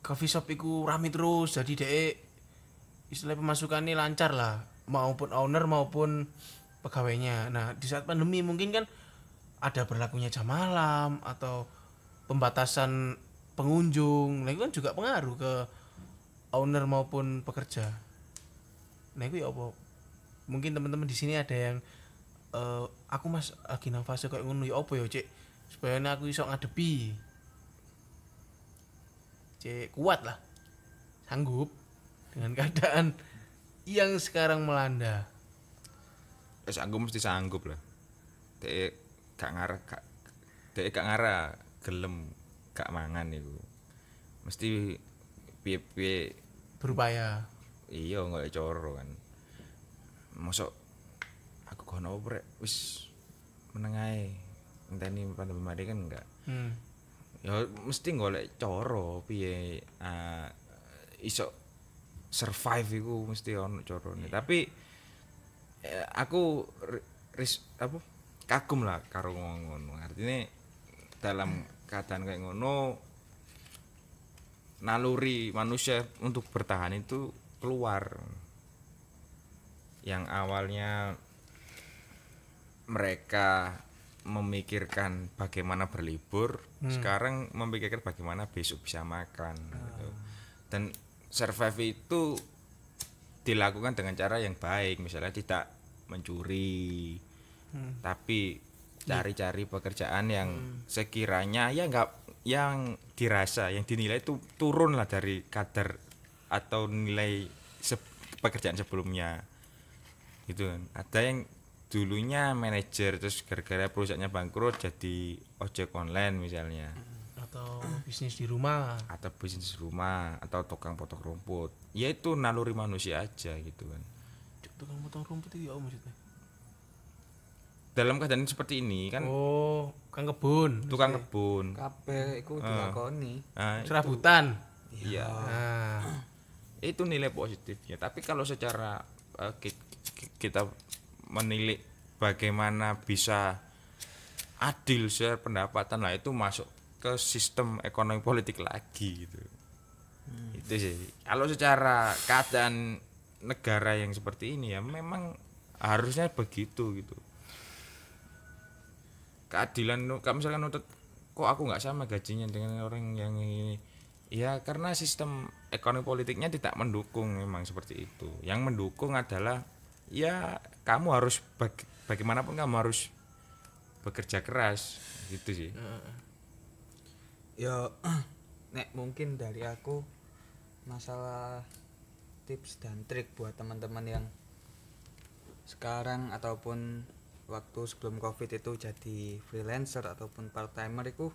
coffee shop iku rame terus jadi dek istilah pemasukannya lancar lah maupun owner maupun pegawainya. Nah di saat pandemi mungkin kan ada berlakunya jam malam atau pembatasan pengunjung. Nah itu kan juga pengaruh ke owner maupun pekerja. Nah itu ya apa? Mungkin teman-teman di sini ada yang eh, aku mas lagi fase kayak ngono ya apa ya cek supaya aku iso ngadepi. Cek kuat lah. Sanggup dengan keadaan yang sekarang melanda. Wis aku mesti sanggup lah. Dek gak ngarah gak dek gak ngarah gelem gak mangan iku. Mesti piye-piye berupaya. Iya nggak coro kan. Masuk aku kono rek. Wis menengai enteni pandemi mari kan enggak. Hmm. ya mesti golek coro piye? Ah, iso survive iku mesti ono corone tapi eh, aku ri- ris apa kagum lah karo ngono. Artinya dalam keadaan kayak ngono naluri manusia untuk bertahan itu keluar. Yang awalnya mereka memikirkan bagaimana berlibur sekarang memikirkan bagaimana besok bisa makan gitu. dan survive itu dilakukan dengan cara yang baik. Misalnya tidak mencuri tapi cari-cari pekerjaan yang sekiranya ya nggak yang dirasa yang dinilai itu turun lah dari kadar atau nilai se- pekerjaan sebelumnya. Gitu. Kan ada yang dulunya manajer terus gara-gara perusahaannya bangkrut jadi ojek online misalnya atau bisnis di rumah? Atau bisnis rumah atau tukang potong rumput. Ya itu naluri manusia aja gitu kan. Tukang potong rumput itu ya maksudnya? Dalam keadaan seperti ini kan oh kang kebun tukang kebun. Kabeh iku dilakoni. Nah, serabutan? Iya. Nah itu nilai positifnya. Tapi kalau secara ki- kita menilik bagaimana bisa adil share pendapatan lah itu masuk ke sistem ekonomi politik lagi gitu. Itu sih. Kalau secara keadaan negara yang seperti ini ya memang harusnya begitu gitu. Keadilan kalau misalkan nuntut kok aku nggak sama gajinya dengan orang yang ini? Ya karena sistem ekonomi politiknya tidak mendukung memang seperti itu. Yang mendukung adalah ya kamu harus bag- bagaimanapun kamu harus bekerja keras gitu sih ya [clears throat] nek mungkin dari aku masalah tips dan trik buat teman-teman yang sekarang ataupun waktu sebelum covid itu jadi freelancer ataupun part timer itu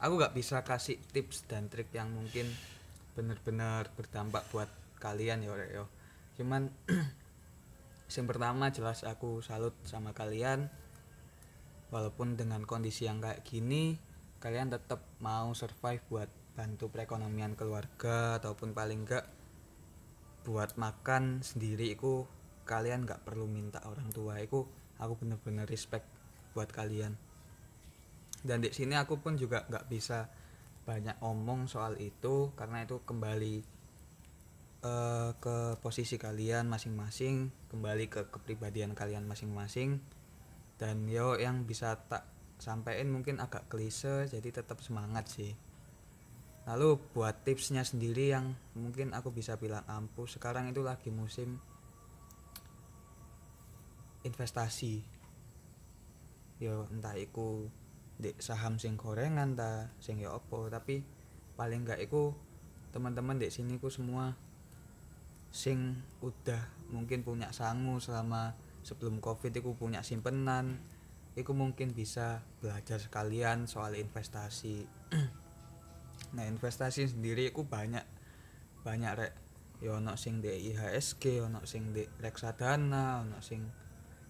aku nggak bisa kasih tips dan trik yang mungkin benar-benar berdampak buat kalian Rek, yo. Cuman [clears throat] yang pertama jelas aku salut sama kalian. Walaupun dengan kondisi yang kayak gini kalian tetap mau survive buat bantu perekonomian keluarga ataupun paling enggak buat makan sendiri itu kalian nggak perlu minta orang tua. Itu aku bener-bener respect buat kalian. Dan di sini aku pun juga nggak bisa banyak omong soal itu karena itu kembali eh, ke posisi kalian masing-masing kembali ke kepribadian kalian masing-masing. Dan yo yang bisa tak sampaikan mungkin agak klise jadi tetap semangat sih. Lalu buat tipsnya sendiri yang mungkin aku bisa bilang ampuh sekarang itu lagi musim investasi. Yo entah iku di saham sing gorengan ta sing ya opo tapi paling enggak iku teman-teman di sini ku semua sing udah mungkin punya sangu selama sebelum covid iku punya simpenan iku mungkin bisa belajar sekalian soal investasi. [clears throat] Nah investasi sendiri iku banyak banyak rek. Ya ono sing di IHSG ono sing di reksadana ono sing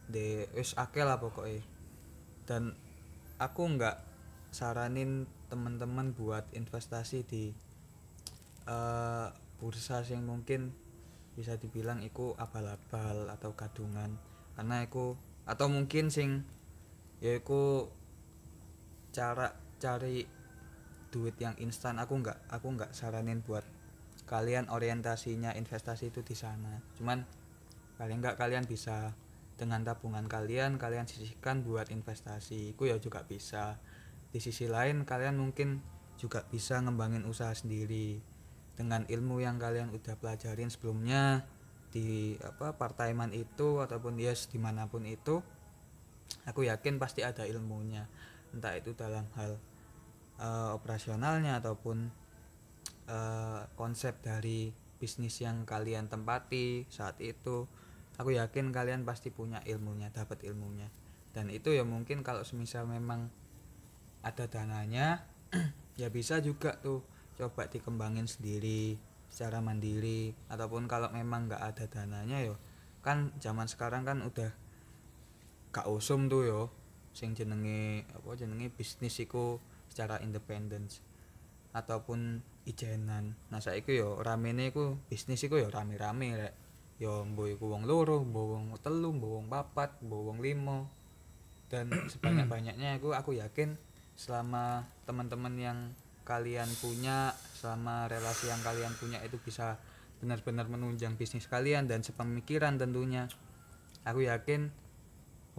di wis akeh lah pokoknya dan aku nggak saranin teman-teman buat investasi di eh, bursa yang mungkin bisa dibilang iku abal-abal atau gadungan. Karena iku atau mungkin sing ya iku cara cari duit yang instan. Aku nggak aku nggak saranin buat kalian orientasinya investasi itu di sana. Cuman paling nggak kalian bisa dengan tabungan kalian kalian sisihkan buat investasi. Itu ya juga bisa. Di sisi lain kalian mungkin juga bisa ngembangin usaha sendiri. Dengan ilmu yang kalian udah pelajarin sebelumnya di apa partaiman itu ataupun yes di mana pun itu aku yakin pasti ada ilmunya entah itu dalam hal eh, operasionalnya ataupun eh, konsep dari bisnis yang kalian tempati saat itu. Aku yakin kalian pasti punya ilmunya dapat ilmunya. Dan itu ya mungkin kalau semisal memang ada dananya [clears throat] ya bisa juga tuh coba dikembangin sendiri secara mandiri. Ataupun kalau memang nggak ada dananya yo kan zaman sekarang kan udah gak usum tuh yo sing jenenge apa jenenge bisnis iku secara independen ataupun ijenan. Nah saiki yo ramene iku bisnis iku yo rame-rame rek. Yo mbok iku wong loro mbok wong telu mbok wong papat mbok wong limo dan [clears throat] sebanyak-banyaknya aku aku yakin selama teman-teman yang kalian punya selama relasi yang kalian punya itu bisa benar-benar menunjang bisnis kalian dan sepemikiran tentunya. Aku yakin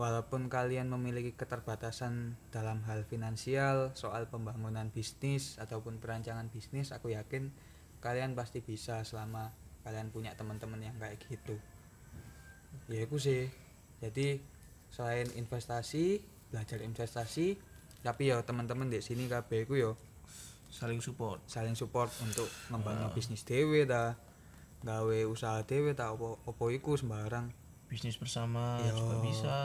walaupun kalian memiliki keterbatasan dalam hal finansial soal pembangunan bisnis ataupun perancangan bisnis aku yakin kalian pasti bisa selama kalian punya teman-teman yang kayak gitu. Ya itu sih. Jadi selain investasi belajar investasi tapi ya teman-teman di sini kabeh iku yo saling support. saling support untuk ngembangin bisnis dewe ta gawe usaha dewe ta opo opo iku sembarang bisnis bersama Yo. juga bisa.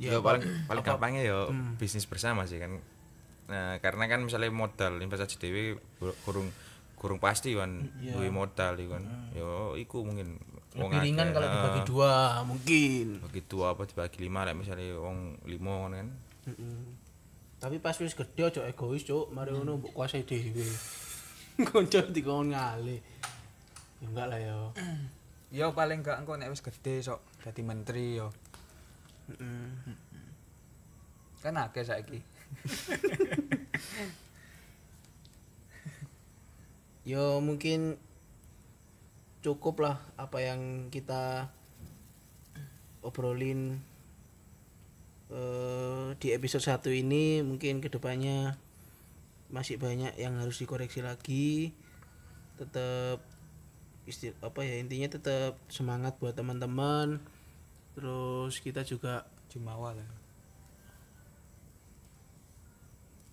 Ya, paling paling apa- gampangnya ya Hmm. bisnis bersama sih kan. Nah karena kan misalnya modal investasi dewi kurung kurung pasti kan Iya. duwe modal iku kan. Yo iku mungkin wong lebih ringan kalau dibagi dua mungkin. Bagi dua apa dibagi lima lah misalnya wong limo kan. Mm-mm. tapi pas wis gede aja egois cuk. Mari ngono mbok kuasai dhewe [laughs] konco dikon ngale. Ya enggak lah ya [clears throat] yo paling gak engko nek wis gede sok dadi menteri yo. Mm-mm. kan akeh saiki. Yo mungkin cukup lah apa yang kita obrolin eh, di episode 1 ini. Mungkin ke depannya masih banyak yang harus dikoreksi lagi. Tetap isti apa ya intinya tetap semangat buat teman-teman. Terus kita juga jumawa lah.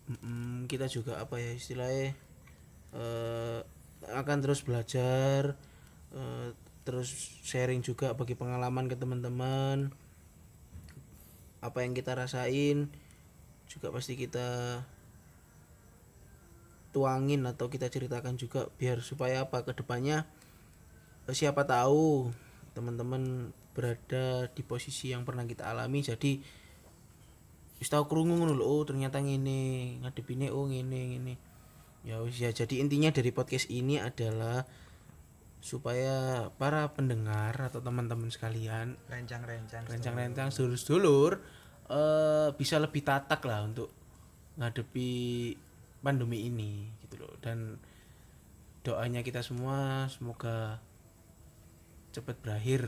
Mm, kita juga apa ya istilahnya eh, akan terus belajar eh, terus sharing juga bagi pengalaman ke teman-teman. Apa yang kita rasain juga pasti kita tuangin atau kita ceritakan juga biar supaya apa ke depannya siapa tahu teman-teman berada di posisi yang pernah kita alami jadi wis tau krungu ngono lho oh ternyata ngene ngadepine oh ngene ngene. Ya wis ya jadi intinya dari podcast ini adalah supaya para pendengar atau teman-teman sekalian rencang-rencang rencang-rencang sedulur-sedulur eh bisa lebih tatak lah untuk ngadepi pandemi ini gitu loh dan doanya kita semua semoga cepat berakhir.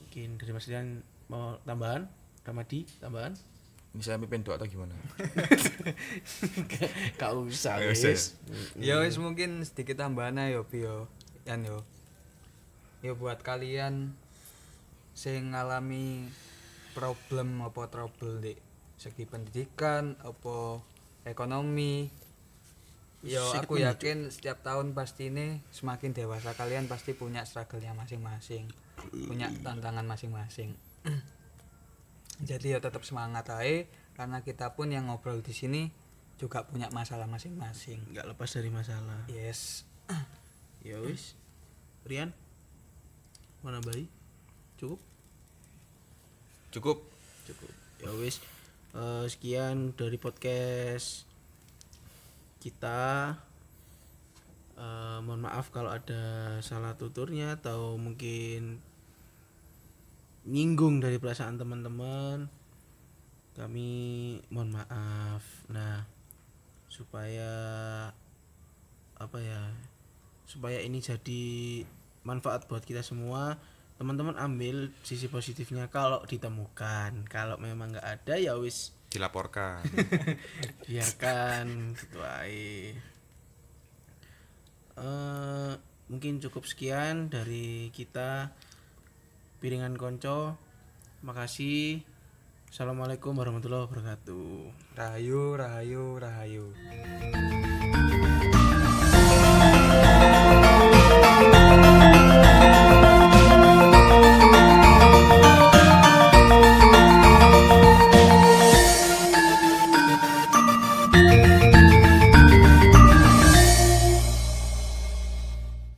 Mungkin dari Mas Dian mau tambahan? Ramadi tambahan? Misalnya mimpin doa atau gimana? [laughs] Gak usah wis. ya? Wis mungkin sedikit tambahan yo Pi, yo yan yo. Yo buat kalian sing ngalami problem apa trouble di segi pendidikan apa ekonomi yo aku yakin setiap tahun pasti ini semakin dewasa kalian pasti punya struggle-nya masing-masing punya tantangan masing-masing. [clears throat] Jadi ya tetap semangat aja karena kita pun yang ngobrol di sini juga punya masalah masing-masing. Nggak lepas dari masalah. Yes. [clears throat] Ya wis. Rian? Mana bayi cukup? Cukup. Cukup. Ya wis. Eh, sekian dari podcast kita Eh, mohon maaf kalau ada salah tuturnya atau mungkin nyinggung dari perasaan teman-teman kami mohon maaf. Nah supaya apa ya supaya ini jadi manfaat buat kita semua teman-teman ambil sisi positifnya kalau ditemukan. Kalau memang nggak ada ya wis dilaporkan. [laughs] Biarkan gitu aja Eh, mungkin cukup sekian dari kita. Piringan konco. Makasih. Assalamualaikum warahmatullahi wabarakatuh. Rahayu rahayu rahayu